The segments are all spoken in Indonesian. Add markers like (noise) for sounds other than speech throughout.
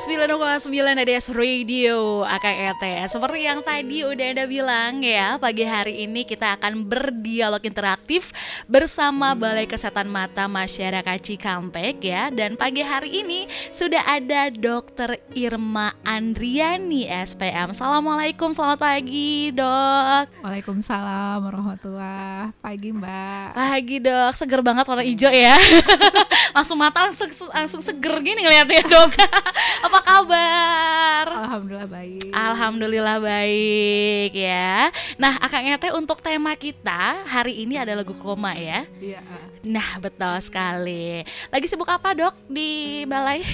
9,9 ADS Radio Akang ET Seperti yang tadi udah ada bilang ya Pagi hari ini kita akan berdialog interaktif Bersama Balai Kesehatan Mata Masyarakat Cikampek ya. Dan pagi hari ini sudah ada Dr. Irma Andriani SPM Assalamualaikum selamat pagi dok. Waalaikumsalam warahmatullah. Pagi mbak. Pagi dok. Seger banget warna hijau ya. (laughs) Langsung mata langsung, langsung seger gini ngeliatnya dok (laughs) Apa kabar? Alhamdulillah baik Alhamdulillah baik ya. Nah, Akang Ete untuk tema kita hari ini adalah lagu koma ya. Iya Nah, betul sekali. Lagi sibuk apa, Dok, di balai? (laughs)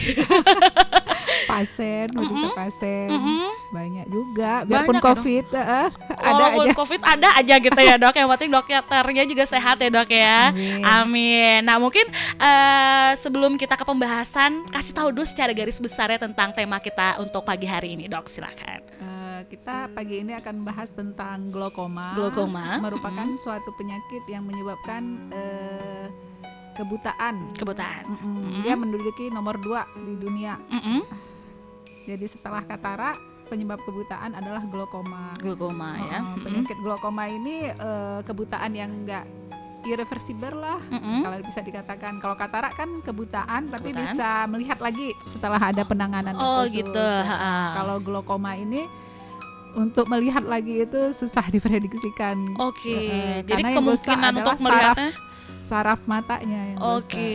Pasien, mm pasien Mm-mm. Banyak juga Biarpun Banyak ya, covid eh, Ada Walaupun aja Covid ada aja gitu ya, Dok. Yang penting dokternya juga sehat ya, Dok ya. Amin. Amin. Nah, mungkin eh, sebelum kita ke pembahasan, kasih tahu dulu secara garis besarnya tentang tema kita untuk pagi hari ini, Dok. Silakan. Eh, Kita pagi ini akan bahas tentang glaukoma Glaukoma, (laughs) Merupakan suatu penyakit yang menyebabkan eh, Kebutaan Kebutaan. Mm-mm. Mm-mm. Dia menduduki nomor dua di dunia Mm-mm. Jadi setelah katarak Penyebab kebutaan adalah glaukoma Glaukoma ya. Oh, penyakit glaukoma ini eh, kebutaan yang enggak irreversible lah Mm-mm. kalau bisa dikatakan kalau katarak kan kebutaan tapi Kebutaan. bisa melihat lagi setelah ada penanganan Oh, khusus. gitu, kalau glaukoma ini untuk melihat lagi itu susah (laughs) diprediksikan Oke, jadi karena yang rusak kemungkinan untuk melihatnya saraf matanya yang rusak. Oke,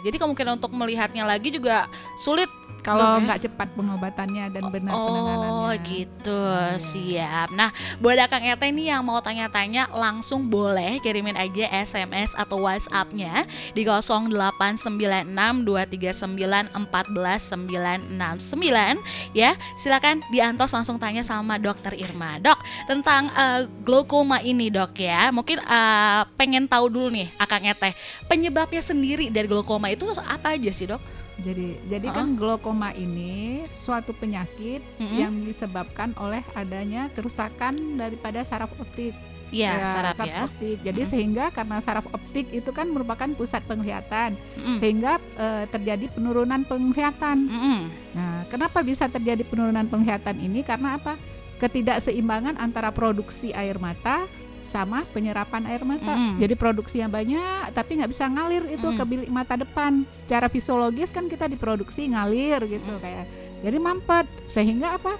jadi kemungkinan untuk melihatnya lagi juga sulit. Kalau ya? nggak cepat pengobatannya dan benar penanganannya Oh gitu, siap. Nah, buat Kang Ete nih yang mau tanya-tanya langsung boleh kirimin aja SMS atau WhatsApp-nya di 086923914969 ya. Silakan diantos langsung tanya sama Dokter Irma. Dok, tentang eh, glaukoma ini, Dok ya. Mungkin eh, pengen tahu dulu nih Akang Ete, penyebabnya sendiri dari glaukoma itu apa aja sih, Dok? Jadi jadi Ha? kan glaukoma ini suatu penyakit Mm-mm. yang disebabkan oleh adanya kerusakan daripada saraf optik Iya, Ya, saraf ya. optik. Jadi Mm. sehingga karena saraf optik itu kan merupakan pusat penglihatan, Mm-mm. sehingga eh, terjadi penurunan penglihatan. Mm-mm. Nah, kenapa bisa terjadi penurunan penglihatan ini? Karena apa? Ketidakseimbangan antara produksi air mata sama penyerapan air mata. Mm. Jadi produksinya banyak, tapi nggak bisa ngalir itu Mm. ke bilik mata depan. Secara fisiologis kan kita diproduksi ngalir gitu Mm. kayak. Jadi mampet, sehingga apa?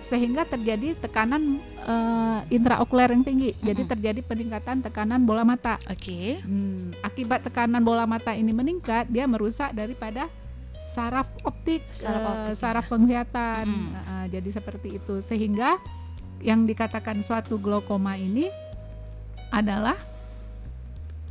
Sehingga terjadi tekanan eh, intraokuler yang tinggi. Jadi Mm-mm. terjadi peningkatan tekanan bola mata. Oke. Hmm, akibat tekanan bola mata ini meningkat, dia merusak daripada saraf optik, Saraf eh, optik, saraf penglihatan. Mm. Eh, jadi seperti itu, sehingga yang dikatakan suatu glaukoma ini adalah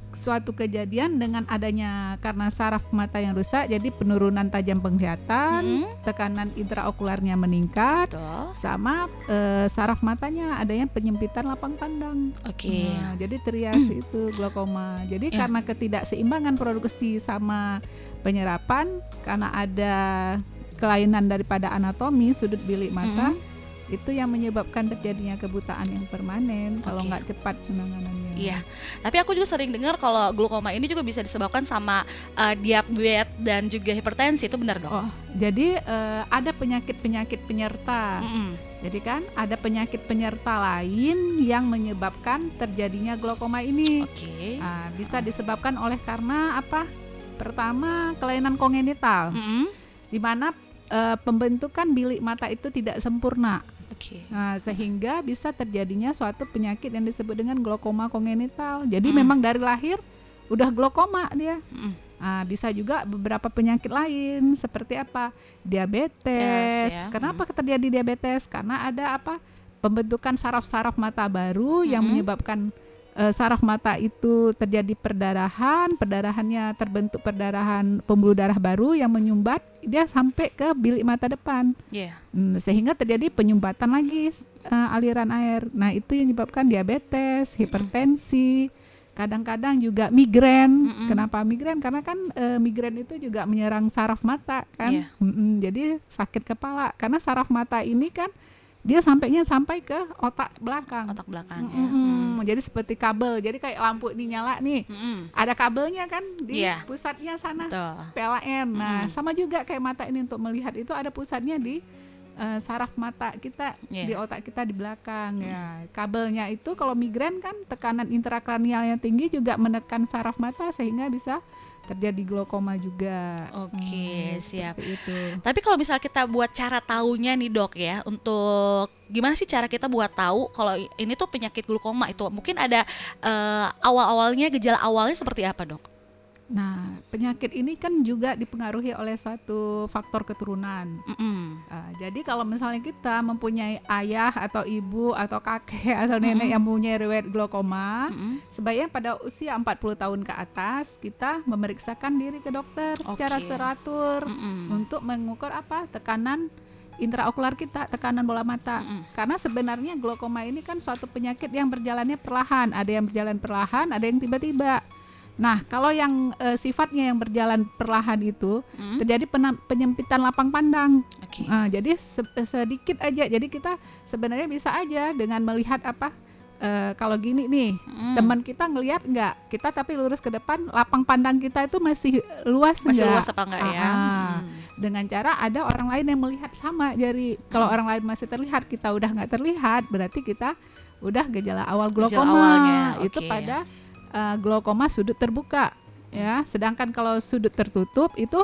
suatu kejadian dengan adanya karena saraf mata yang rusak, jadi penurunan tajam penglihatan, Mm. tekanan intraokularnya meningkat, Betul. sama eh, saraf matanya adanya penyempitan lapang pandang. Oke. Nah, jadi trias itu glaukoma. Jadi Ya. karena ketidakseimbangan produksi sama penyerapan karena ada kelainan daripada anatomi sudut bilik mata Mm-mm. Itu yang menyebabkan terjadinya kebutaan yang permanen kalau Oke. nggak cepat penanganannya. Iya. Tapi aku juga sering dengar kalau glaukoma ini juga bisa disebabkan sama uh, diabetes dan juga hipertensi itu benar dong? Oh, jadi eh, ada penyakit-penyakit penyerta. Mm-mm. Jadi kan ada penyakit penyerta lain yang menyebabkan terjadinya glaukoma ini. Oke. Ah, bisa disebabkan oleh karena apa? Pertama, kelainan kongenital, Mm-mm. di mana eh, pembentukan bilik mata itu tidak sempurna. Oke. Nah, sehingga bisa terjadinya suatu penyakit yang disebut dengan glaukoma kongenital. Jadi Mm. memang dari lahir udah glaukoma dia. Mm-mm. Ah, bisa juga beberapa penyakit lain seperti apa? Diabetes. Yes, ya. Kenapa terjadi diabetes? Karena ada apa? Pembentukan saraf-saraf mata baru yang Mm-mm. menyebabkan eh, saraf mata itu terjadi perdarahan, perdarahannya terbentuk perdarahan pembuluh darah baru yang menyumbat dia sampai ke bilik mata depan. Iya. Hmm, sehingga terjadi penyumbatan lagi eh, aliran air. Nah, itu yang menyebabkan diabetes, hipertensi, kadang-kadang juga migrain. Kenapa migrain? Karena kan eh, migrain itu juga menyerang saraf mata kan. Iya. Mm-mm, jadi sakit kepala karena saraf mata ini kan dia sampainya sampai ke otak belakang. Otak belakang. Mm, ya. mm, mm. Jadi seperti kabel. Jadi kayak lampu ini nyala nih, Mm, mm. ada kabelnya kan di Iya. pusatnya sana. Betul. PLN. Nah, Mm-mm. sama juga kayak mata ini untuk melihat itu ada pusatnya di eh, saraf mata kita Iya. di otak kita di belakang ya. Kabelnya itu kalau migrain kan tekanan intrakranial yang tinggi juga menekan saraf mata sehingga bisa terjadi glaukoma juga. Oke, Hmm, siap. itu. Tapi kalau misal kita buat cara taunya nih dok ya, untuk gimana sih cara kita buat tahu kalau ini tuh penyakit glukoma itu mungkin ada eh, awal-awalnya gejala awalnya seperti apa dok? Nah, penyakit ini kan juga dipengaruhi oleh suatu faktor keturunan. Mm-mm. Ah, jadi kalau misalnya kita mempunyai ayah atau ibu atau kakek (laughs) atau nenek Mm-mm. yang mempunyai riwayat glaukoma, Mm-mm. sebaiknya pada usia 40 tahun ke atas kita memeriksakan diri ke dokter secara Oke. teratur Mm-mm. untuk mengukur apa tekanan intraokular kita, tekanan bola mata. Mm-mm. Karena sebenarnya glaukoma ini kan suatu penyakit yang berjalannya perlahan, ada yang berjalan perlahan, ada yang tiba-tiba. Nah, kalau yang eh, sifatnya yang berjalan perlahan itu Mm. terjadi penyempitan lapang pandang. Oke. Nah, jadi se- sedikit aja. Jadi kita sebenarnya bisa aja dengan melihat apa eh, kalau gini nih Mm. teman kita ngelihat nggak kita tapi lurus ke depan lapang pandang kita itu masih luas masih nggak? luas apa enggak ya? Ah, ah. Mm. dengan cara ada orang lain yang melihat sama jadi kalau Hmm. orang lain masih terlihat kita udah nggak terlihat berarti kita udah gejala awal Gejala glaukoma awalnya, itu oke. pada eh, glaukoma sudut terbuka ya. Sedangkan kalau sudut tertutup itu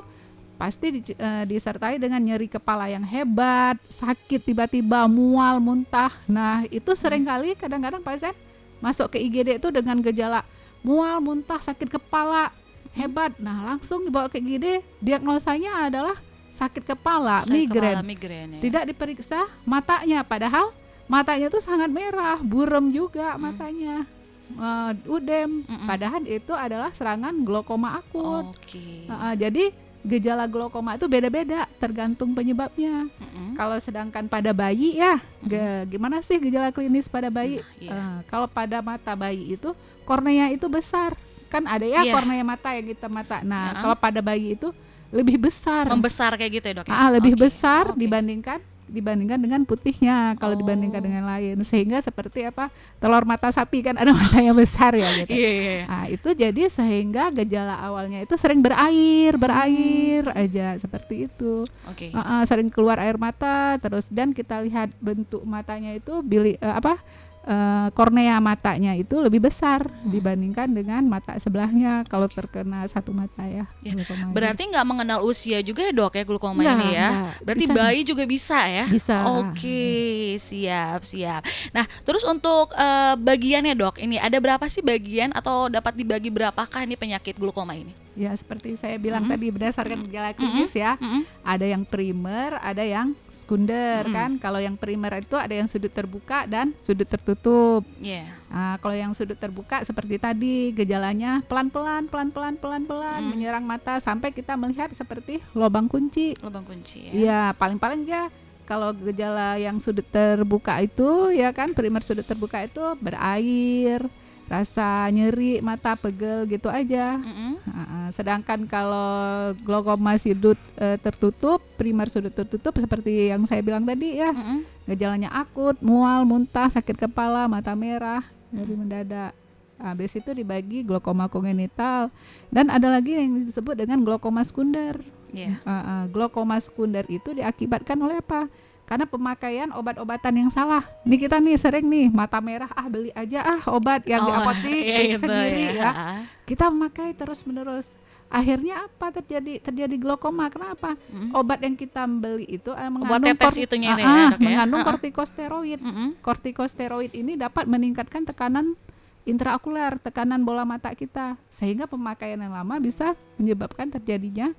pasti di- eh, disertai dengan nyeri kepala yang hebat sakit tiba-tiba mual muntah. Nah itu sering kali kadang-kadang pasien masuk ke IGD itu dengan gejala mual muntah sakit kepala hebat. Nah langsung dibawa ke IGD diagnosanya adalah sakit kepala Sakit migrain kepala, migrain. ya. tidak diperiksa matanya padahal matanya tuh sangat merah buram juga Hmm. Eh, udem Mm-mm. padahal itu adalah serangan glaukoma akut Oke. Nah, eh, jadi gejala glaukoma itu beda-beda tergantung penyebabnya Mm-mm. kalau sedangkan pada bayi ya ge- gimana sih gejala klinis pada bayi Nah, iya. Eh, kalau pada mata bayi itu kornea itu besar kan ada ya Iya. kornea mata yang kita mata nah kalau pada bayi itu lebih besar Membesar kayak gitu ya dok? ya? Ah, lebih Oke, besar oke. dibandingkan dibandingkan dengan putihnya kalau Oh. dibandingkan dengan lain sehingga seperti apa telur mata sapi kan (laughs) ada matanya besar ya gitu. Iya, iya, iya. Nah, itu jadi sehingga gejala awalnya itu sering berair, berair Hmm. aja seperti itu. Oke. Ah, ah, sering keluar air mata terus dan kita lihat bentuk matanya itu bili eh, apa eh, kornea matanya itu lebih besar Hmm. dibandingkan dengan mata sebelahnya kalau terkena satu mata ya. Ya. Berarti nggak mengenal usia juga ya dok ya glukoma ini ya? nggak. Berarti Bisa. bayi juga bisa ya? bisa. Oke, siap, siap. Nah, terus untuk eh, bagiannya dok, ini ada berapa sih bagian atau dapat dibagi berapakah ini penyakit glukoma ini? Ya seperti saya bilang Mhm. tadi berdasarkan gejala klinis ya, Mm-mm. ada yang primer, ada yang sekunder Mhm. kan. Kalau yang primer itu ada yang sudut terbuka dan sudut tertutup. Iya. Nah, kalau yang sudut terbuka seperti tadi gejalanya pelan-pelan, pelan-pelan, pelan-pelan Mhm. menyerang mata sampai kita melihat seperti lubang kunci. Lubang kunci ya. Iya, paling-paling ya kalau gejala yang sudut terbuka itu ya kan primer sudut terbuka itu berair, rasa nyeri, mata pegel gitu aja. Mm-mm. Heeh, sedangkan kalau glaukoma sudut eh, tertutup, primer sudut tertutup seperti yang saya bilang tadi ya, Mm-mm. gejalanya akut, mual, muntah, sakit kepala, mata merah, nyeri mendadak. Habis itu dibagi glaukoma kongenital dan ada lagi yang disebut dengan glaukoma sekunder. Iya. Uh, uh, glaukoma sekunder itu diakibatkan oleh apa? Karena pemakaian obat-obatan yang salah. Nih kita nih sering nih mata merah ah beli aja ah obat yang di Oh, apotek (laughs) iya gitu sendiri ya. ya. Kita memakai terus menerus. Akhirnya apa terjadi terjadi glaukoma? Kenapa? Mm. Obat yang kita beli itu uh, Obat mengandung tetes itunya Ah, ini ya, ah, dok ya? mengandung Ah, ah. kortikosteroid. Mm-mm. Kortikosteroid ini dapat meningkatkan tekanan intraokular, tekanan bola mata kita, sehingga pemakaian yang lama bisa menyebabkan terjadinya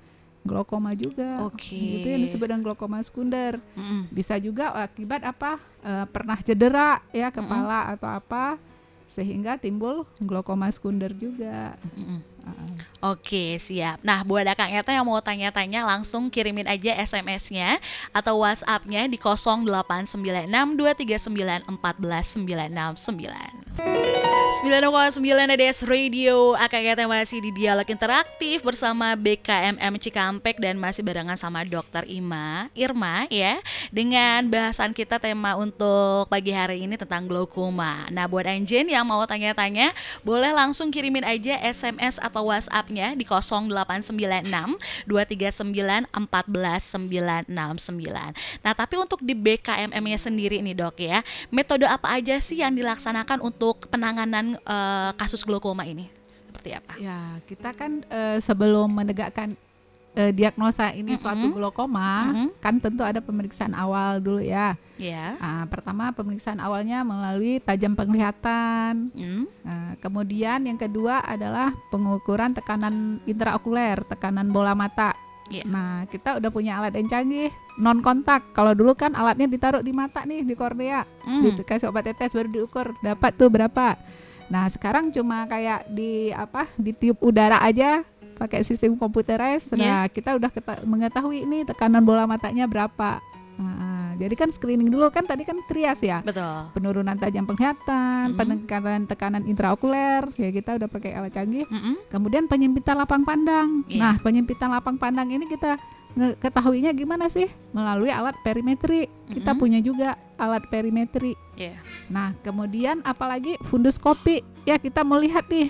glaukoma juga. Oke. Itu yang disebut dengan glaukoma sekunder. Mm-mm. Bisa juga akibat apa? eh, pernah cedera ya kepala atau apa sehingga timbul glaukoma sekunder juga. Mm-mm. Oke, siap. Nah, buat Kang Eta yang mau tanya-tanya langsung kirimin aja SMS-nya atau WhatsApp-nya di 089623941969. 9,9 ADS Radio AKGT masih di Dialog Interaktif bersama BKMM Cikampek dan masih barengan sama Dokter Ima Irma ya dengan bahasan kita tema untuk pagi hari ini tentang glaukoma. Nah buat Anjen yang mau tanya-tanya boleh langsung kirimin aja SMS atau WhatsApp-nya di 0896 239 14969. Nah tapi untuk di BKMM-nya sendiri nih dok ya metode apa aja sih yang dilaksanakan untuk penanganan uh, kasus glaukoma ini seperti apa? Ya, kita kan uh, sebelum menegakkan uh, diagnosa ini mm -hmm. suatu glaukoma, mm -hmm. kan tentu ada pemeriksaan awal dulu ya. Yeah. Uh, pertama pemeriksaan awalnya melalui tajam penglihatan. Mm. Uh, kemudian yang kedua adalah pengukuran tekanan intraokuler, tekanan bola mata. Yeah. Nah, kita udah punya alat yang canggih, non kontak. Kalau dulu kan alatnya ditaruh di mata nih, di kornea, mm. dikasih obat tetes baru diukur, dapat tuh berapa. Nah sekarang cuma kayak di apa di tiup udara aja pakai sistem komputerized. Nah yeah. kita udah mengetahui ini tekanan bola matanya berapa. Nah, jadi kan screening dulu kan tadi kan trias ya. Betul. Penurunan tajam penglihatan, mm -hmm. penekanan tekanan intraokuler, ya kita udah pakai alat canggih. Mm -hmm. Kemudian penyempitan lapang pandang. Yeah. Nah, penyempitan lapang pandang ini kita ketahuinya gimana sih melalui alat perimetri kita mm-hmm. punya juga alat perimetri yeah. nah kemudian apalagi funduskopi ya kita melihat nih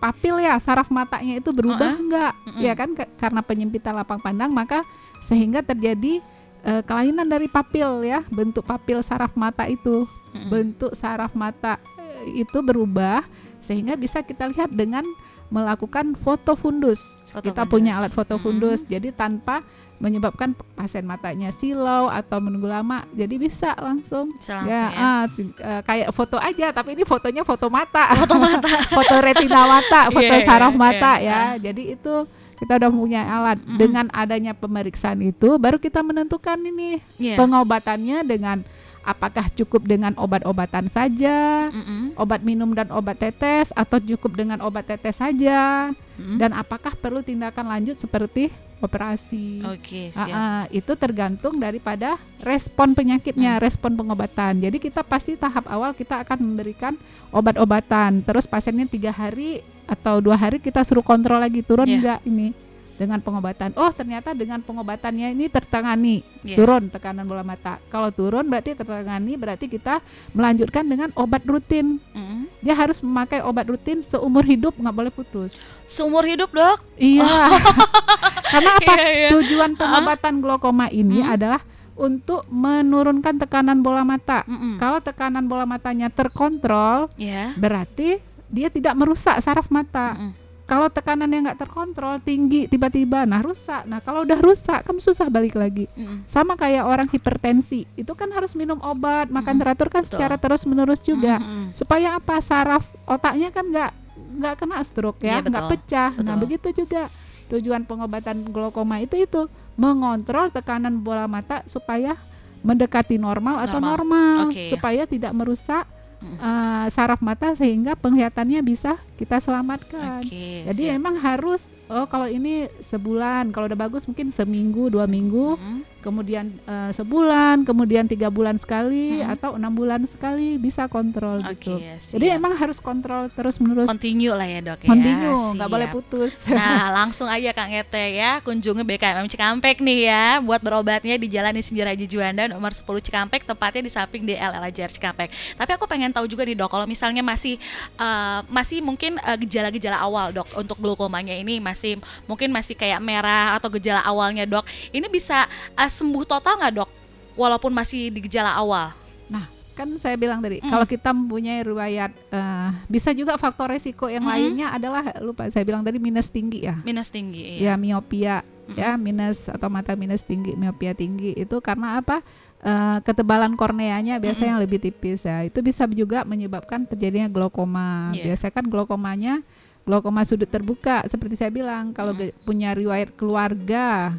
papil ya saraf matanya itu berubah enggak mm-hmm. ya kan ke- karena penyempitan lapang pandang maka sehingga terjadi uh, kelainan dari papil ya bentuk papil saraf mata itu mm-hmm. bentuk saraf mata uh, itu berubah sehingga bisa kita lihat dengan melakukan foto fundus. Foto kita fundus. punya alat foto fundus. Hmm. Jadi tanpa menyebabkan pasien matanya silau atau menunggu lama, jadi bisa langsung. Bisa langsung ya, ya. Ah, uh, kayak foto aja, tapi ini fotonya foto mata. Foto mata. (laughs) foto retina mata, (laughs) foto yeah, saraf yeah, mata yeah. ya. Jadi itu kita udah punya alat. Mm. Dengan adanya pemeriksaan itu, baru kita menentukan ini yeah. pengobatannya dengan apakah cukup dengan obat-obatan saja, mm -mm. obat minum dan obat tetes, atau cukup dengan obat tetes saja, mm -mm. dan apakah perlu tindakan lanjut seperti operasi? Oke, okay, uh, uh, itu tergantung daripada respon penyakitnya, mm. respon pengobatan. Jadi kita pasti tahap awal kita akan memberikan obat-obatan, terus pasiennya tiga hari atau dua hari kita suruh kontrol lagi turun yeah. enggak ini dengan pengobatan. Oh, ternyata dengan pengobatannya ini tertangani, yeah. turun tekanan bola mata. Kalau turun berarti tertangani, berarti kita melanjutkan dengan obat rutin. Mm. Dia harus memakai obat rutin seumur hidup, nggak boleh putus. Seumur hidup, dok? Iya. Oh. (laughs) Karena apa? Yeah, yeah. Tujuan pengobatan uh. glaukoma ini mm. adalah untuk menurunkan tekanan bola mata. Mm -mm. Kalau tekanan bola matanya terkontrol, yeah. berarti dia tidak merusak saraf mata. Mm -mm kalau tekanan yang nggak terkontrol tinggi tiba-tiba nah rusak nah kalau udah rusak kamu susah balik lagi mm. sama kayak orang hipertensi itu kan harus minum obat makan mm. teratur kan Betul. secara terus menerus juga mm. supaya apa saraf otaknya kan nggak nggak kena stroke ya iya, nggak yeah, pecah nah, betul. nah begitu juga tujuan pengobatan glaukoma itu itu mengontrol tekanan bola mata supaya mendekati normal, normal. atau normal okay. supaya tidak merusak uh, saraf mata sehingga penglihatannya bisa kita selamatkan. Okay, Jadi siap. memang harus oh kalau ini sebulan, kalau udah bagus mungkin seminggu dua minggu. Hmm kemudian uh, sebulan, kemudian tiga bulan sekali hmm. atau enam bulan sekali bisa kontrol okay, gitu. Siap. Jadi emang harus kontrol terus menerus. Continue lah ya dok ya. Continue, nggak boleh putus. (laughs) Nah langsung aja Kang Ete ya kunjungi BKMM Cikampek nih ya buat berobatnya di Jalan Insinyur Haji Juanda nomor 10 Cikampek tepatnya di samping DL LAJR Cikampek. Tapi aku pengen tahu juga nih dok kalau misalnya masih uh, masih mungkin gejala gejala-gejala awal dok untuk glaukomanya ini masih mungkin masih kayak merah atau gejala awalnya dok ini bisa uh, sembuh total nggak dok? Walaupun masih di gejala awal. Nah, kan saya bilang tadi mm. kalau kita mempunyai riwayat uh, bisa juga faktor resiko yang mm. lainnya adalah lupa saya bilang tadi minus tinggi ya. Minus tinggi. Iya. Ya miopia mm. ya minus atau mata minus tinggi miopia tinggi itu karena apa? Uh, ketebalan korneanya biasanya mm yang lebih tipis ya. Itu bisa juga menyebabkan terjadinya glaukoma. Yeah. Biasanya kan glaukomanya glaukoma sudut terbuka seperti saya bilang kalau punya riwayat keluarga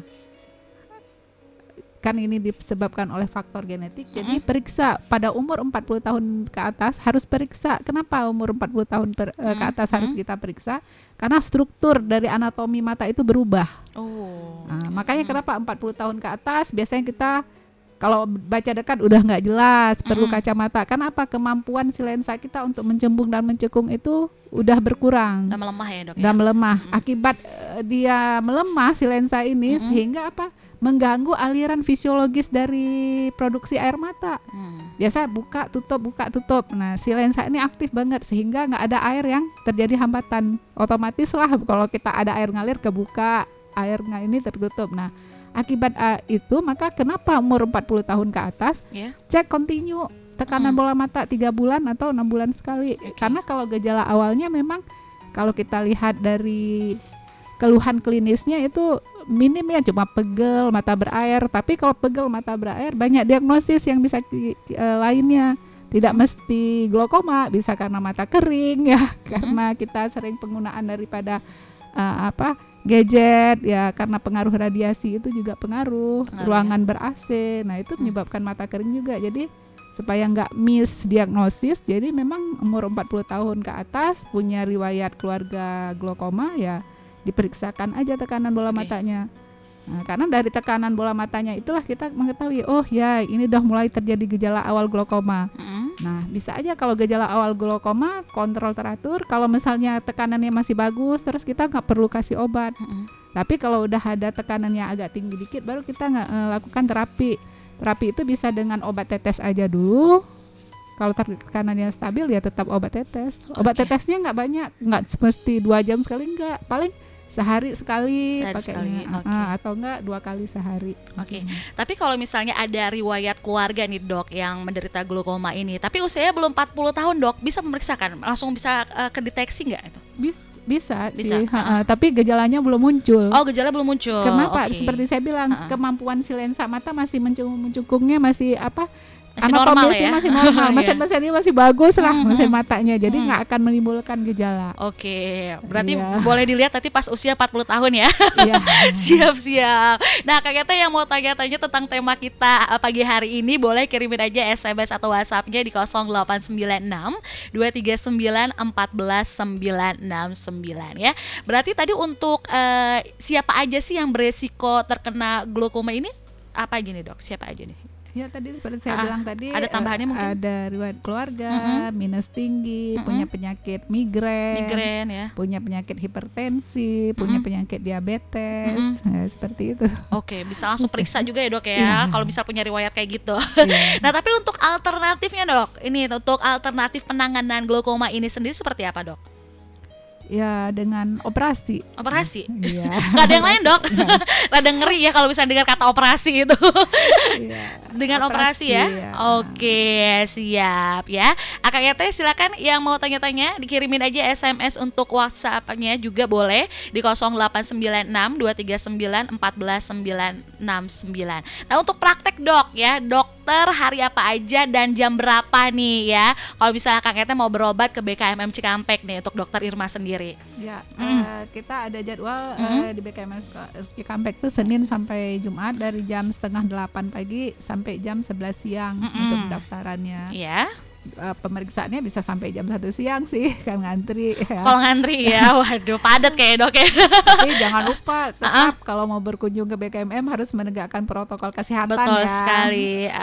kan ini disebabkan oleh faktor genetik. Jadi periksa pada umur 40 tahun ke atas harus periksa. Kenapa umur 40 tahun per, eh, ke atas harus kita periksa? Karena struktur dari anatomi mata itu berubah. Oh. Nah, makanya Mm. kenapa 40 tahun ke atas biasanya kita kalau baca dekat udah nggak jelas, perlu Mm-mm. kacamata. Kenapa kemampuan si lensa kita untuk mencembung dan mencekung itu udah berkurang, Udah melemah ya dok udah ya? melemah. Mm-mm. Akibat eh, dia melemah si lensa ini Mm-mm. sehingga apa? Mengganggu aliran fisiologis dari produksi air mata. Hmm. Biasa buka tutup buka tutup. Nah si lensa ini aktif banget sehingga nggak ada air yang terjadi hambatan. Otomatis lah kalau kita ada air ngalir kebuka, air nggak ini tertutup. Nah akibat eh, itu maka kenapa umur 40 tahun ke atas Ya. cek continue tekanan Mm. bola mata tiga bulan atau enam bulan sekali. Oke. Karena kalau gejala awalnya memang kalau kita lihat dari keluhan klinisnya itu minim ya cuma pegel mata berair tapi kalau pegel mata berair banyak diagnosis yang bisa eh, lainnya tidak mesti glaukoma bisa karena mata kering ya karena kita sering penggunaan daripada eh, apa gadget ya karena pengaruh radiasi itu juga pengaruh, Pengaruh, ya. ruangan ber AC nah itu Hmm. menyebabkan mata kering juga jadi supaya nggak miss diagnosis jadi memang umur 40 tahun ke atas punya riwayat keluarga glaukoma ya diperiksakan aja tekanan bola Oke. matanya nah, karena dari tekanan bola matanya itulah kita mengetahui oh ya ini udah mulai terjadi gejala awal glaukoma Mm-mm. Nah, bisa aja kalau gejala awal glaukoma kontrol teratur. Kalau misalnya tekanannya masih bagus, terus kita nggak perlu kasih obat. Mm-mm. Tapi kalau udah ada tekanan yang agak tinggi dikit, baru kita nggak eh, lakukan terapi. Terapi itu bisa dengan obat tetes aja dulu. Kalau tekanannya stabil ya tetap obat tetes. Obat Oke. tetesnya nggak banyak, nggak mesti dua jam sekali nggak. Paling sehari sekali Sehari sekali, pakainya, oke. Ah, atau enggak dua kali sehari. Oke. misalnya. Tapi kalau misalnya ada riwayat keluarga nih dok yang menderita glaukoma ini, tapi usianya belum 40 tahun dok, bisa memeriksakan, langsung bisa eh, kedeteksi nggak itu? Bis- bisa, Bisa, sih, ha-ha. tapi gejalanya belum muncul. Oh gejala belum muncul. Kenapa? Oke. Seperti saya bilang, Ha-ha. kemampuan si lensa mata masih mencung- mencukungnya masih apa? Masih normal anatomisnya ya? masih normal. (laughs) Iya. Mesin-mesinnya masih bagus lah, Mm, mesin mm. matanya. Jadi Mm. nggak akan menimbulkan gejala. Oke, berarti Iya. boleh dilihat nanti pas usia 40 tahun ya. Iya. (laughs) Siap-siap. Nah, Kak Keta yang mau tanya-tanya tentang tema kita eh, pagi hari ini boleh kirimin aja SMS atau WhatsApp-nya di 0896 239 14969 ya. Berarti tadi untuk eh, siapa aja sih yang beresiko terkena glaukoma ini? Apa nih, Dok? Siapa aja nih? Ya tadi seperti saya Ah, bilang tadi ada eh, tambahannya mungkin? ada riwayat keluarga, Mm-mm. minus tinggi, Mm-mm. punya penyakit migrain, Migrain ya. punya penyakit hipertensi, punya Mm-mm. penyakit diabetes, Nah, (laughs) seperti itu. Oke, bisa langsung (laughs) periksa juga ya, Dok ya. Iya. Kalau misal punya riwayat kayak gitu. Iya. (laughs) Nah, tapi untuk alternatifnya dok, ini untuk alternatif penanganan glaukoma ini sendiri seperti apa dok? Ya dengan operasi. Operasi? Iya. (laughs) Gak ada yang lain dok? (laughs) Rada ngeri ya kalau bisa dengar kata operasi itu. (laughs) Iya. Dengan operasi, ya? iya. Oke, siap ya. Akak Yate silakan yang mau tanya-tanya dikirimin aja SMS untuk WhatsApp-nya juga boleh di 0896 239 14969. Nah, untuk praktek dok ya, dokter hari apa aja dan jam berapa nih ya? Kalau misalnya Kak Yate mau berobat ke BKMM Cikampek nih untuk dokter Irma sendiri. Ya, Mm. eh, kita ada jadwal Mm. di BKMS Cikampek itu Senin sampai Jumat dari jam setengah delapan pagi sampai jam 11 siang Mm-mm. untuk pendaftarannya. Ya. Eh, pemeriksaannya bisa sampai jam satu siang sih, (laughs) kan ngantri. Ya. Kalau ngantri ya, (laughs) waduh padat kayak dok ya. Tapi jangan lupa (laughs) tetap kalau mau berkunjung ke BKMM harus menegakkan protokol kesehatan Betul ya. sekali. Nggak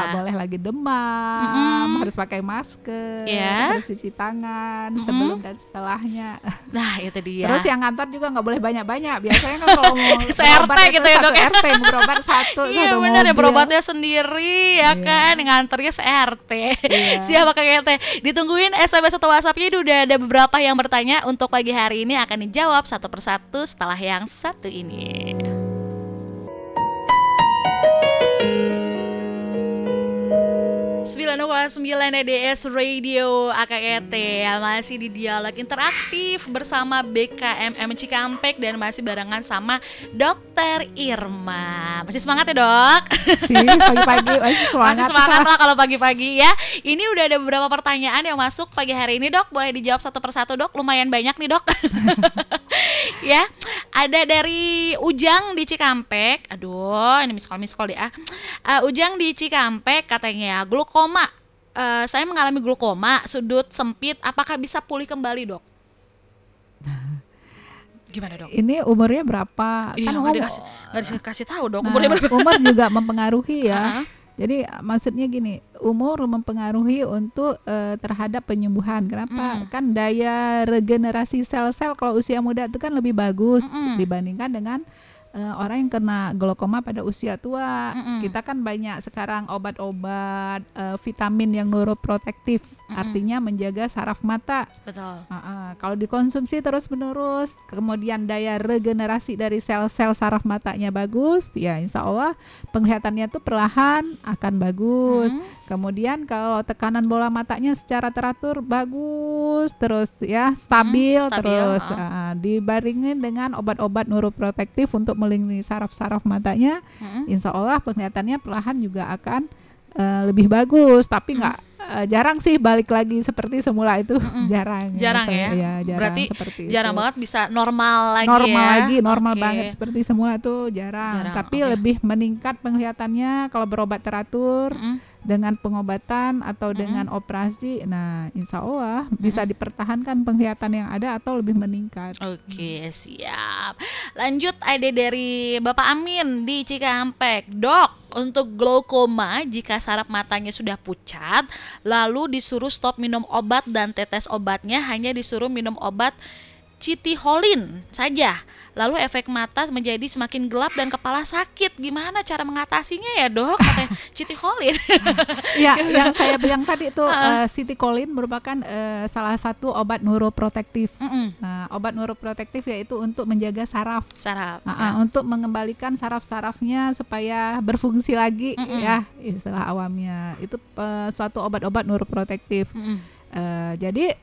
Ah. boleh lagi demam, Mm-mm. harus pakai masker, Ya. harus cuci tangan Mm-mm. sebelum dan setelahnya. Nah, itu dia. Terus yang ngantar juga nggak boleh banyak-banyak. Biasanya kan kalau mau berobat itu gitu ya, dok, ya? RT mau berobat satu Iya benar ya berobatnya sendiri ya Iya. kan nganternya se-RT Iya. Siapa Kak Yete Ditungguin SMS atau WhatsAppnya udah ada beberapa yang bertanya. Untuk pagi hari ini akan dijawab satu persatu setelah yang satu ini 9 105,9 EDS Radio AKET ya Masih di dialog interaktif bersama BKMM Cikampek Dan masih barengan sama Dokter Irma. Masih semangat ya dok? Sih pagi-pagi. (laughs) Masih semangat. Masih semangat lah kalau pagi-pagi ya. Ini udah ada beberapa pertanyaan yang masuk pagi hari ini dok. Boleh dijawab satu persatu dok. Lumayan banyak nih dok. (laughs) Ya Ada dari Ujang di Cikampek. Aduh ini miskol miskol ya uh, Ujang di Cikampek katanya glukoma uh, saya mengalami glukoma sudut sempit apakah bisa pulih kembali dok gimana dok Ini umurnya berapa? Iya, kan nggak umur, dikasih, nggak dikasih tahu dok nah, umurnya berapa umur juga mempengaruhi ya. Jadi maksudnya gini, umur mempengaruhi untuk eh, terhadap penyembuhan. Kenapa? Mm. Kan daya regenerasi sel-sel kalau usia muda itu kan lebih bagus Mm-mm. dibandingkan dengan eh, orang yang kena glaukoma pada usia tua. Mm-mm. Kita kan banyak sekarang obat-obat eh, vitamin yang neuroprotektif, Mm-mm. artinya menjaga saraf mata. betul Ah, ah. Kalau dikonsumsi terus-menerus, kemudian daya regenerasi dari sel-sel saraf matanya bagus, ya insya Allah penglihatannya tuh perlahan akan bagus. Mm. Kemudian kalau tekanan bola matanya secara teratur bagus, terus ya stabil, Hmm, stabil, terus ah. ah, dibaringin dengan obat-obat neuroprotektif untuk melindungi saraf-saraf matanya, Mm. insya Allah penglihatannya perlahan juga akan eh, lebih bagus. Tapi nggak eh, jarang sih balik lagi seperti semula itu Mm-mm. (laughs) jarang. Jarang saya- ya? jarang Berarti seperti jarang itu. banget bisa normal lagi normal ya lagi, normal Oke. banget seperti semula itu jarang. Jarang, Tapi oke. lebih meningkat penglihatannya kalau berobat teratur Mm-mm. Dengan pengobatan atau Mm-mm. dengan operasi. Nah, insya Allah bisa dipertahankan penglihatan yang ada atau lebih meningkat. Oke siap Lanjut ada dari Bapak Amin di Cikampek Dok untuk glaukoma jika saraf matanya sudah pucat Lalu disuruh stop minum obat dan tetes obatnya hanya disuruh minum obat citiholin saja Lalu efek mata menjadi semakin gelap dan kepala sakit Gimana cara mengatasinya ya dok? Katanya (laughs) citiholin (laughs) ya, yang saya bilang tadi itu eh, Citicolin merupakan eh, salah satu obat neuroprotektif. Mm-mm. Nah, obat neuroprotektif yaitu untuk menjaga saraf, Saraf Ah, ah, untuk mengembalikan saraf-sarafnya supaya berfungsi lagi Mm-mm. ya istilah awamnya. Itu eh, suatu obat-obat neuroprotektif. Mm-mm. Eh, jadi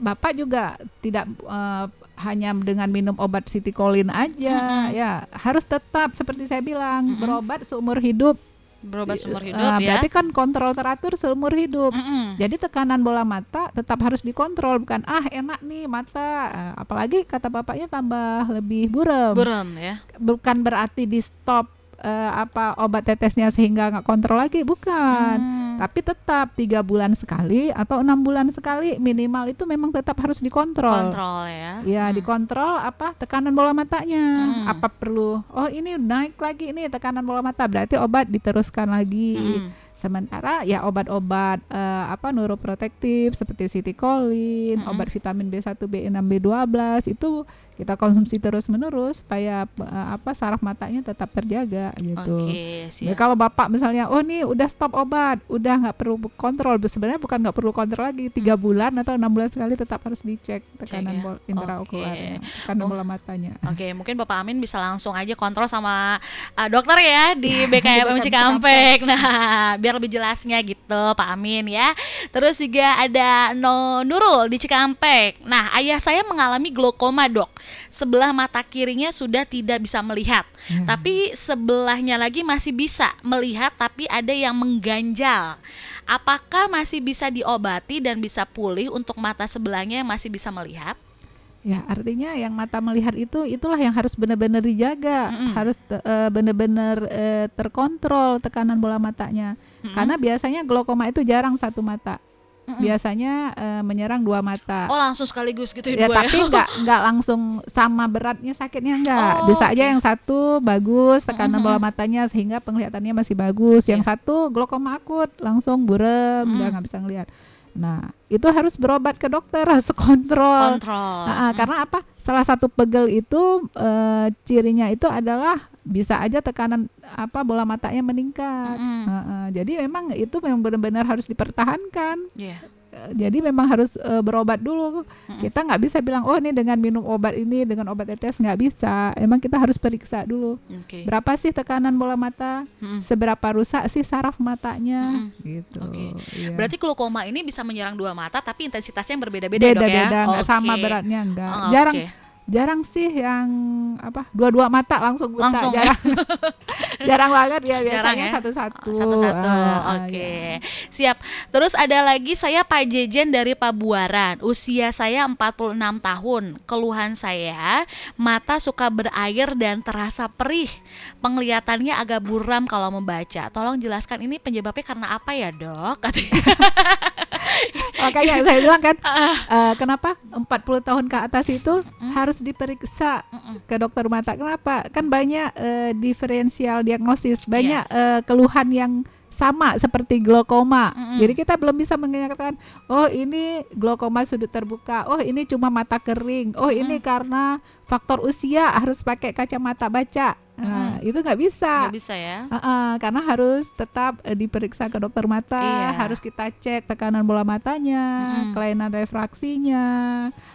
Bapak juga tidak eh, hanya dengan minum obat Citicolin aja Mm-mm. ya, harus tetap seperti saya bilang Mm-mm. berobat seumur hidup. Berobat seumur Eh, hidup ya Berarti kan kontrol teratur seumur hidup. Mm-mm. Jadi tekanan bola mata tetap harus dikontrol bukan ah enak nih mata Eh, apalagi kata bapaknya tambah lebih buram. Buram ya Bukan berarti di stop eh, apa obat tetesnya sehingga nggak kontrol lagi bukan. Hmm. Tapi tetap tiga bulan sekali atau enam bulan sekali minimal itu memang tetap harus dikontrol. kontrol ya. Ya Hmm. dikontrol apa tekanan bola matanya Hmm. apa perlu oh ini naik lagi nih tekanan bola mata berarti obat diteruskan lagi Hmm. Sementara ya obat-obat eh, apa neuroprotektif seperti Citicolin, Mm-mm. obat vitamin B1, B6, B12 itu kita konsumsi terus-menerus supaya eh, apa saraf matanya tetap terjaga gitu. Ya, siap. kalau bapak misalnya, oh nih udah stop obat, udah nggak perlu kontrol, sebenarnya bukan nggak perlu kontrol lagi, tiga bulan atau enam bulan sekali tetap harus dicek tekanan ya. intraokularnya, Oke. tekanan bola matanya. Oke, mungkin Bapak Amin bisa langsung aja kontrol sama uh, dokter ya di BKM BKM Cikampek. Nah, biar lebih jelasnya gitu, Pak Amin ya. Terus juga ada No Nurul di Cikampek. Nah, ayah saya mengalami glaukoma, Dok. Sebelah mata kirinya sudah tidak bisa melihat, Ya. tapi sebelahnya lagi masih bisa melihat tapi ada yang mengganjal. Apakah masih bisa diobati dan bisa pulih untuk mata sebelahnya yang masih bisa melihat? Ya, artinya yang mata melihat itu itulah yang harus benar-benar dijaga, Mm-mm. harus te- eh, benar-benar eh, terkontrol tekanan bola matanya. Mm-mm. Karena biasanya glaukoma itu jarang satu mata. Mm-mm. Biasanya eh, menyerang dua mata. Oh langsung sekaligus gitu ya, ya, dua tapi (laughs) nggak nggak langsung sama beratnya sakitnya enggak. Oh, Bisa aja oke. yang satu bagus tekanan Mm-mm. bola matanya sehingga penglihatannya masih bagus. Yang Iya. satu glaukoma akut langsung buram, Mm. udah nggak bisa ngelihat. Nah, itu harus berobat ke dokter, harus kontrol. kontrol. Ah, ah, karena apa? Salah satu pegel itu eh, cirinya itu adalah bisa aja tekanan apa bola matanya meningkat. Mm-mm. Ah, ah, jadi memang itu memang benar-benar harus dipertahankan. Iya. Eh, jadi memang harus uh, berobat dulu. Kita nggak bisa bilang oh ini dengan minum obat ini dengan obat tetes nggak bisa. Emang kita harus periksa dulu. Oke. Berapa sih tekanan bola mata? Mm-mm. Seberapa rusak sih saraf matanya? Mm-mm. Gitu. Oke. Iya. Berarti glaukoma ini bisa menyerang dua mata tapi intensitasnya yang berbeda-beda ya, Dok ya? beda-beda sama beratnya enggak. Oh, jarang. Jarang sih yang apa dua-dua mata langsung buta Langsung ya? jarang. (laughs) jarang banget ya biasanya ya? satu-satu. Satu-satu. Ah, Oke. iya. Siap. Terus ada lagi saya Pak Jejen dari Pabuaran. Usia saya 46 tahun. Keluhan saya mata suka berair dan terasa perih. Penglihatannya agak buram kalau membaca. Tolong jelaskan ini penyebabnya karena apa ya, Dok? (laughs) Katanya. Makanya saya bilang kan (laughs) eh, kenapa 40 tahun ke atas itu harus diperiksa Mm-mm. ke dokter mata. Kenapa? Kan banyak eh, diferensial diagnosis, Iya. banyak eh, keluhan yang sama seperti glaukoma. Mm-mm. Jadi kita belum bisa mengatakan, oh ini glaukoma sudut terbuka, oh ini cuma mata kering, oh ini karena faktor usia harus pakai kacamata baca. Nah, itu nggak bisa. Nggak bisa ya? Uh-uh, karena harus tetap eh, diperiksa ke dokter mata, Iya. harus kita cek tekanan bola matanya, Mm-mm. kelainan refraksinya,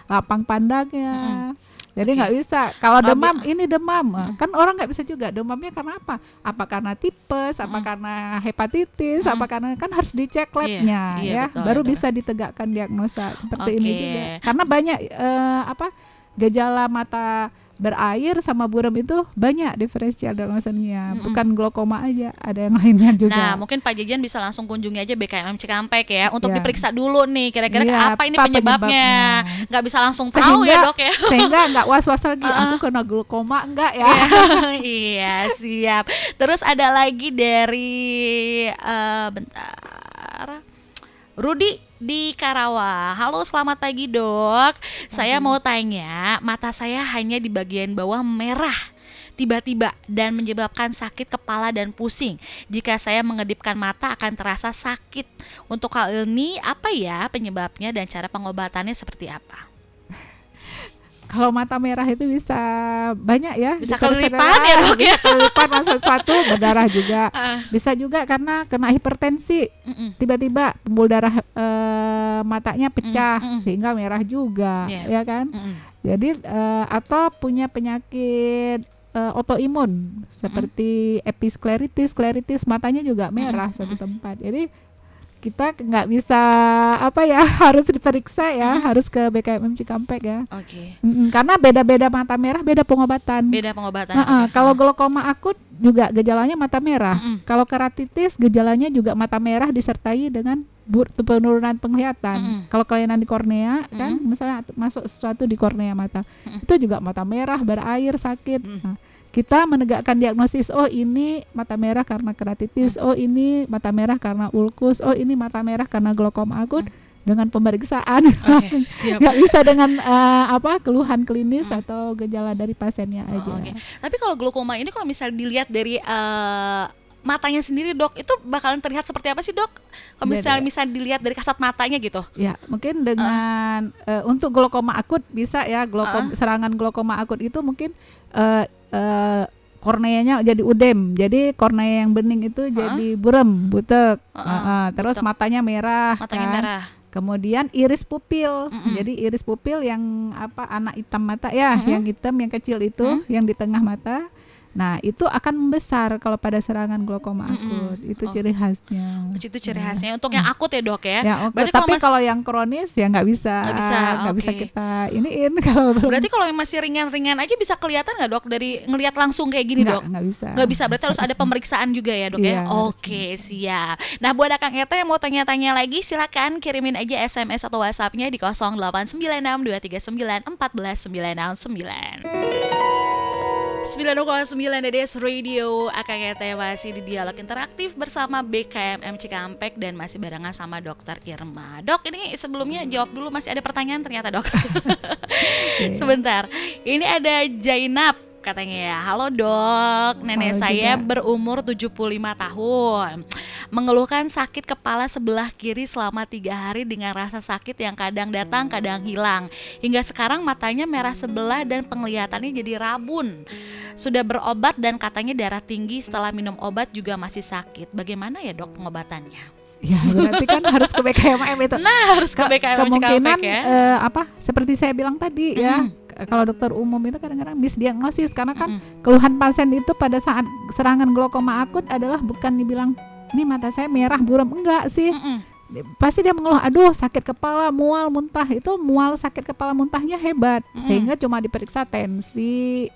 lapang pandangnya. Jadi nggak bisa. Kalau demam ini demam, kan orang nggak bisa juga. Demamnya karena apa? Apa karena tipes? Apa Mm-mm. karena hepatitis? Mm-mm. Apa karena kan harus dicek Iya, labnya iya, ya, betul, baru betul. bisa ditegakkan diagnosa seperti ini Oke. juga. Karena banyak eh, apa gejala mata berair sama buram itu banyak diferensial diagnosanya, Mm-mm. bukan glaukoma aja, ada yang (laughs) lainnya juga. Nah, mungkin Pak Jejen bisa langsung kunjungi aja BKMM Cikampek ya untuk Iya. diperiksa dulu nih kira-kira Iya, apa ini apa penyebabnya. Nggak bisa langsung tahu ya, Sehingga- Dok ya. (laughs) Sehingga nggak was-was lagi, Ah. aku kena glaukoma enggak ya? (laughs) iya, siap. Terus ada lagi dari eh, bentar. Rudi di Karawang. Halo, selamat pagi, Dok. Saya mau tanya, mata saya hanya di bagian bawah merah tiba-tiba dan menyebabkan sakit kepala dan pusing. Jika saya mengedipkan mata akan terasa sakit. Untuk hal ini apa ya penyebabnya dan cara pengobatannya seperti apa? Kalau mata merah itu bisa banyak ya. Bisa kelilipan ya, Dok, ya? Bisa kelilipan masa sesuatu (laughs) berdarah juga. Ah, Bisa juga karena kena hipertensi. Tiba-tiba pembuluh darah eh, matanya pecah Mm, mm. sehingga merah juga, Iya. ya kan? Jadi eh, atau punya penyakit eh, autoimun seperti episkleritis, skleritis matanya juga merah Mm, satu tempat. Jadi kita nggak bisa apa ya (laughs) harus diperiksa ya, harus ke BKMM Cikampek ya. Oke. Mm-mm, karena beda-beda mata merah beda pengobatan. Beda pengobatan. Nah, oke. kalau glaukoma akut juga gejalanya mata merah. Mm-mm. Kalau keratitis gejalanya juga mata merah disertai dengan penurunan penglihatan. Mm-mm. Kalau kelainan di kornea kan Mm-mm. misalnya masuk sesuatu di kornea mata, Mm-mm. itu juga mata merah, berair, sakit. Mm. Nah, kita menegakkan diagnosis oh ini mata merah karena keratitis, oh ini mata merah karena ulkus, oh ini mata merah karena glaukoma akut dengan pemeriksaan. (laughs) Siap. nggak bisa dengan eh, apa keluhan klinis atau gejala dari pasiennya Oh, aja. oke. Tapi kalau glaukoma ini kalau misalnya dilihat dari eh, matanya sendiri dok, itu bakalan terlihat seperti apa sih dok? Kalau Beda. misalnya misalnya dilihat dari kasat matanya gitu. Ya, mungkin dengan eh, untuk glaukoma akut bisa ya glaukom serangan glaukoma akut itu mungkin eh, eh, korneanya jadi udem. Jadi kornea yang bening itu jadi buram, butek. Heeh, Heeh, terus butek. matanya merah Matanya kan. merah. Kemudian iris pupil. Mm-mm. Jadi iris pupil yang apa anak hitam mata ya, Mm-mm. yang hitam yang kecil itu, Mm. yang di tengah mata. Nah, itu akan membesar kalau pada serangan glaukoma akut. Itu Oh. ciri khasnya. Itu ciri khasnya untuk yang akut ya dok ya. Ya, oke. Berarti kalau tapi mas- kalau yang kronis ya nggak bisa, Nggak bisa, nggak bisa kita iniin (laughs) kalau belum. Berarti kalau yang masih ringan-ringan aja bisa kelihatan nggak dok dari ngelihat langsung kayak gini nggak, dok? nggak bisa. Nggak bisa, berarti harus ada pemeriksaan juga ya dok ya? Iya, harus Oke, siap. Nah buat Akang Eta yang mau tanya-tanya lagi, silakan kirimin aja SMS atau WhatsAppnya di 089623941969. 90,9 DDS Radio Eta masih di dialog interaktif bersama BKMM Cikampek dan masih barengan sama Dokter Irma. Dok, ini sebelumnya jawab dulu masih ada pertanyaan ternyata dok. (laughs) Sebentar, ini ada Jainab katanya ya. Halo dok, nenek Halo saya juga. berumur 75 tahun. Mengeluhkan sakit kepala sebelah kiri selama tiga hari dengan rasa sakit yang kadang datang, kadang hilang. Hingga sekarang matanya merah sebelah dan penglihatannya jadi rabun. Sudah berobat dan katanya darah tinggi setelah minum obat juga masih sakit. Bagaimana ya dok pengobatannya? Ya berarti kan harus ke BKMM itu. Nah, harus ke Ke- BKM kemungkinan ya. eh, apa seperti saya bilang tadi ya Mm-mm. k- kalau dokter umum itu kadang-kadang misdiagnosis karena kan Mm-mm. keluhan pasien itu pada saat serangan glaukoma akut adalah bukan dibilang ini mata saya merah buram enggak sih Mm-mm. pasti dia mengeluh aduh sakit kepala mual muntah itu mual sakit kepala muntahnya hebat Mm-mm. sehingga cuma diperiksa tensi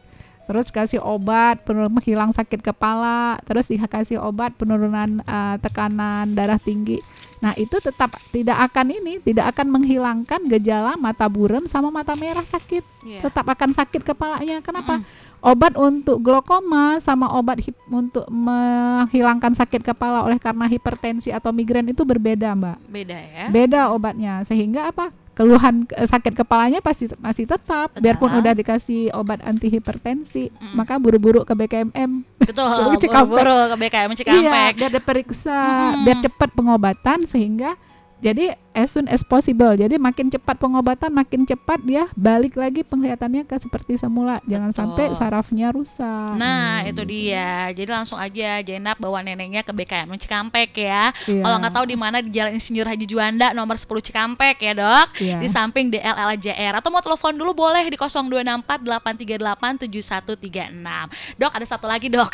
terus kasih obat penurun menghilang sakit kepala. Terus dikasih obat penurunan eh, tekanan darah tinggi. Nah itu tetap tidak akan ini tidak akan menghilangkan gejala mata buram sama mata merah sakit. Iya. tetap akan sakit kepalanya. Kenapa? Mm-mm. obat untuk glaukoma sama obat hip- untuk menghilangkan sakit kepala oleh karena hipertensi atau migrain itu berbeda mbak. Beda ya. beda obatnya. Sehingga apa keluhan eh, sakit kepalanya pasti masih tetap Betul. biarpun udah dikasih obat anti hipertensi Mm-mm. maka buru-buru ke BKMM Betul. (laughs) Buru-buru ke BKM iya Cikampek. biar diperiksa Mm-mm. biar cepat pengobatan sehingga jadi as soon as possible jadi makin cepat pengobatan makin cepat dia balik lagi penglihatannya ke seperti semula jangan Betul. sampai sarafnya rusak Nah, Hmm. itu dia. Jadi langsung aja Jenap bawa neneknya ke BKM Cikampek ya. Iya. Kalau nggak tahu di mana di Jalan Insinyur Haji Juanda nomor 10 Cikampek ya, Dok. Iya. Di samping DLLJR atau mau telepon dulu boleh di 0264 838 7136. Dok, ada satu lagi, Dok.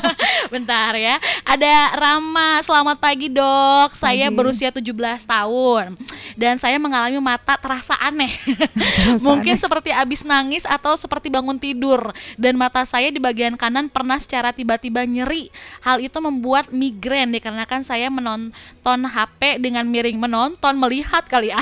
(laughs) Bentar ya. Ada Rama. Selamat pagi, Dok. Saya Pagi. berusia 17 tahun dan saya mengalami mata terasa aneh. Terasa Mungkin aneh. seperti abis nangis atau seperti bangun tidur dan mata saya di bagian kanan pernah secara tiba-tiba nyeri. Hal itu membuat migrain dikarenakan saya menonton HP dengan miring menonton melihat kali ya.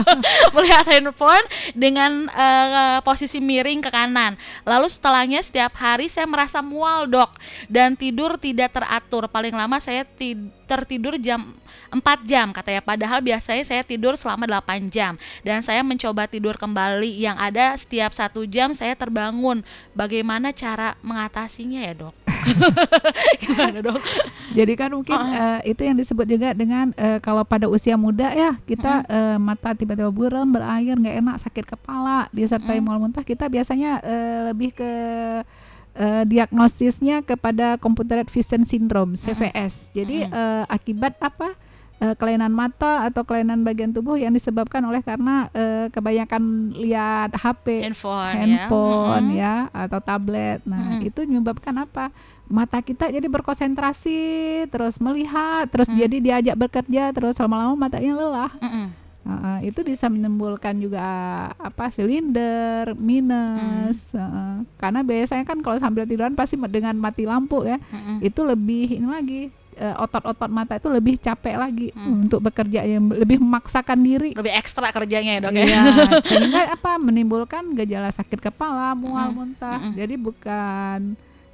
(laughs) melihat handphone dengan eh, posisi miring ke kanan. Lalu setelahnya setiap hari saya merasa mual, Dok, dan tidur tidak teratur. Paling lama saya tid- tertidur jam 4 jam katanya. Padahal biasanya saya tidur selama 8 jam. Dan saya mencoba tidur kembali yang ada setiap satu jam saya terbangun. Bagaimana cara mengatasinya ya dok? (laughs) Gimana dok? Jadi kan mungkin Ah, eh, itu yang disebut juga dengan eh, kalau pada usia muda ya kita eh, mata tiba-tiba buram, berair, nggak enak, sakit kepala, disertai mual muntah, kita biasanya eh, lebih ke eh, diagnosisnya kepada computer vision syndrome CVS. Jadi Mm-mm. eh, akibat apa? Eh, kelainan mata atau kelainan bagian tubuh yang disebabkan oleh karena eh, kebanyakan lihat HP handphone, handphone ya, ya atau tablet. Nah, Mm-mm. itu menyebabkan apa? Mata kita jadi berkonsentrasi, terus melihat, terus Mm. jadi diajak bekerja, terus lama-lama matanya lelah. Mm-mm. Uh, itu bisa menimbulkan juga apa silinder minus uh, karena biasanya kan kalau sambil tiduran pasti dengan mati lampu ya Mm-mm. itu lebih ini lagi uh, otot-otot mata itu lebih capek lagi Hmm. untuk bekerja yang lebih memaksakan diri lebih ekstra kerjanya ya dok ya Iya, (laughs) sehingga apa menimbulkan gejala sakit kepala, mual, Mm-mm, muntah. mm-mm. Jadi bukan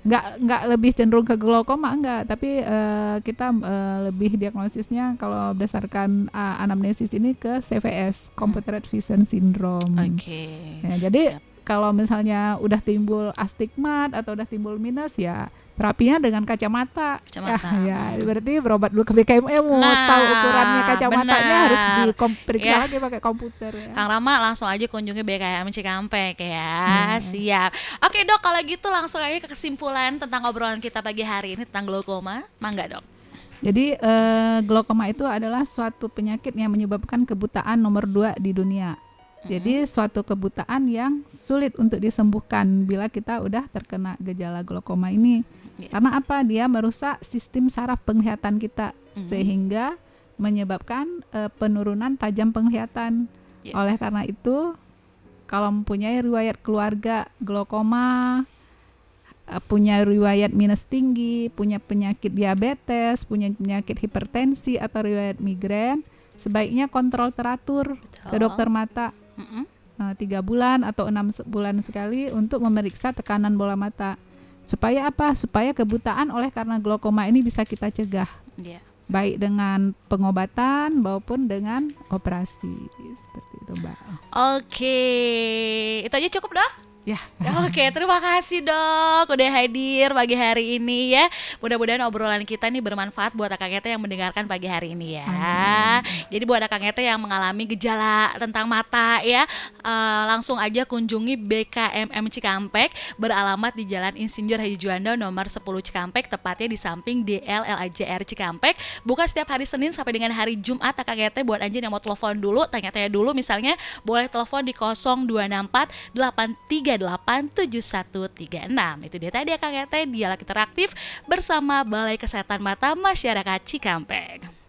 nggak nggak lebih cenderung ke glaukoma enggak, tapi eh, kita eh, lebih diagnosisnya kalau berdasarkan eh, anamnesis ini ke CVS, Computer Vision Syndrome. oke Ya, jadi Siap. Kalau misalnya udah timbul astigmat atau udah timbul minus ya terapinya dengan kacamata. Kacamata. Ya, ya, berarti berobat dulu ke BKMM mau Nah, tahu ukurannya kacamatanya benar. harus diperiksa Ya. lagi pakai komputer ya. Kang Rama langsung aja kunjungi BKM Cikampek Ya. ya. Siap. Oke dok, kalau gitu langsung aja ke kesimpulan tentang obrolan kita pagi hari ini tentang glaukoma. Mangga dok. Jadi eh, glaukoma itu adalah suatu penyakit yang menyebabkan kebutaan nomor dua di dunia. Jadi suatu kebutaan yang sulit untuk disembuhkan bila kita udah terkena gejala glaukoma ini. Iya. Karena apa? Dia merusak sistem saraf penglihatan kita Mhm. sehingga menyebabkan eh, penurunan tajam penglihatan. Iya. Oleh karena itu, kalau mempunyai riwayat keluarga glaukoma, eh, punya riwayat minus tinggi, punya penyakit diabetes, punya penyakit hipertensi atau riwayat migrain, sebaiknya kontrol teratur ke dokter mata Eh, tiga bulan atau enam bulan sekali untuk memeriksa tekanan bola mata. Supaya apa? Supaya kebutaan oleh karena glaukoma ini bisa kita cegah, Iya. baik dengan pengobatan maupun dengan operasi seperti itu, Mbak. Oke, itu aja cukup dok. Ya. Oke, terima kasih dok udah hadir pagi hari ini ya. Mudah-mudahan obrolan kita nih bermanfaat buat Akang Ete yang mendengarkan pagi hari ini ya. Amin. Jadi buat Akang Ete yang mengalami gejala tentang mata ya, uh, langsung aja kunjungi BKMM Cikampek beralamat di Jalan Insinyur Haji Juanda nomor 10 Cikampek tepatnya di samping DLLAJR Cikampek. Buka setiap hari Senin sampai dengan hari Jumat Akang Ete buat anjing yang mau telepon dulu, tanya-tanya dulu misalnya boleh telepon di 0264 83 387136. Itu dia tadi ya Kang Ete, dialog interaktif bersama Balai Kesehatan Mata Masyarakat Cikampek.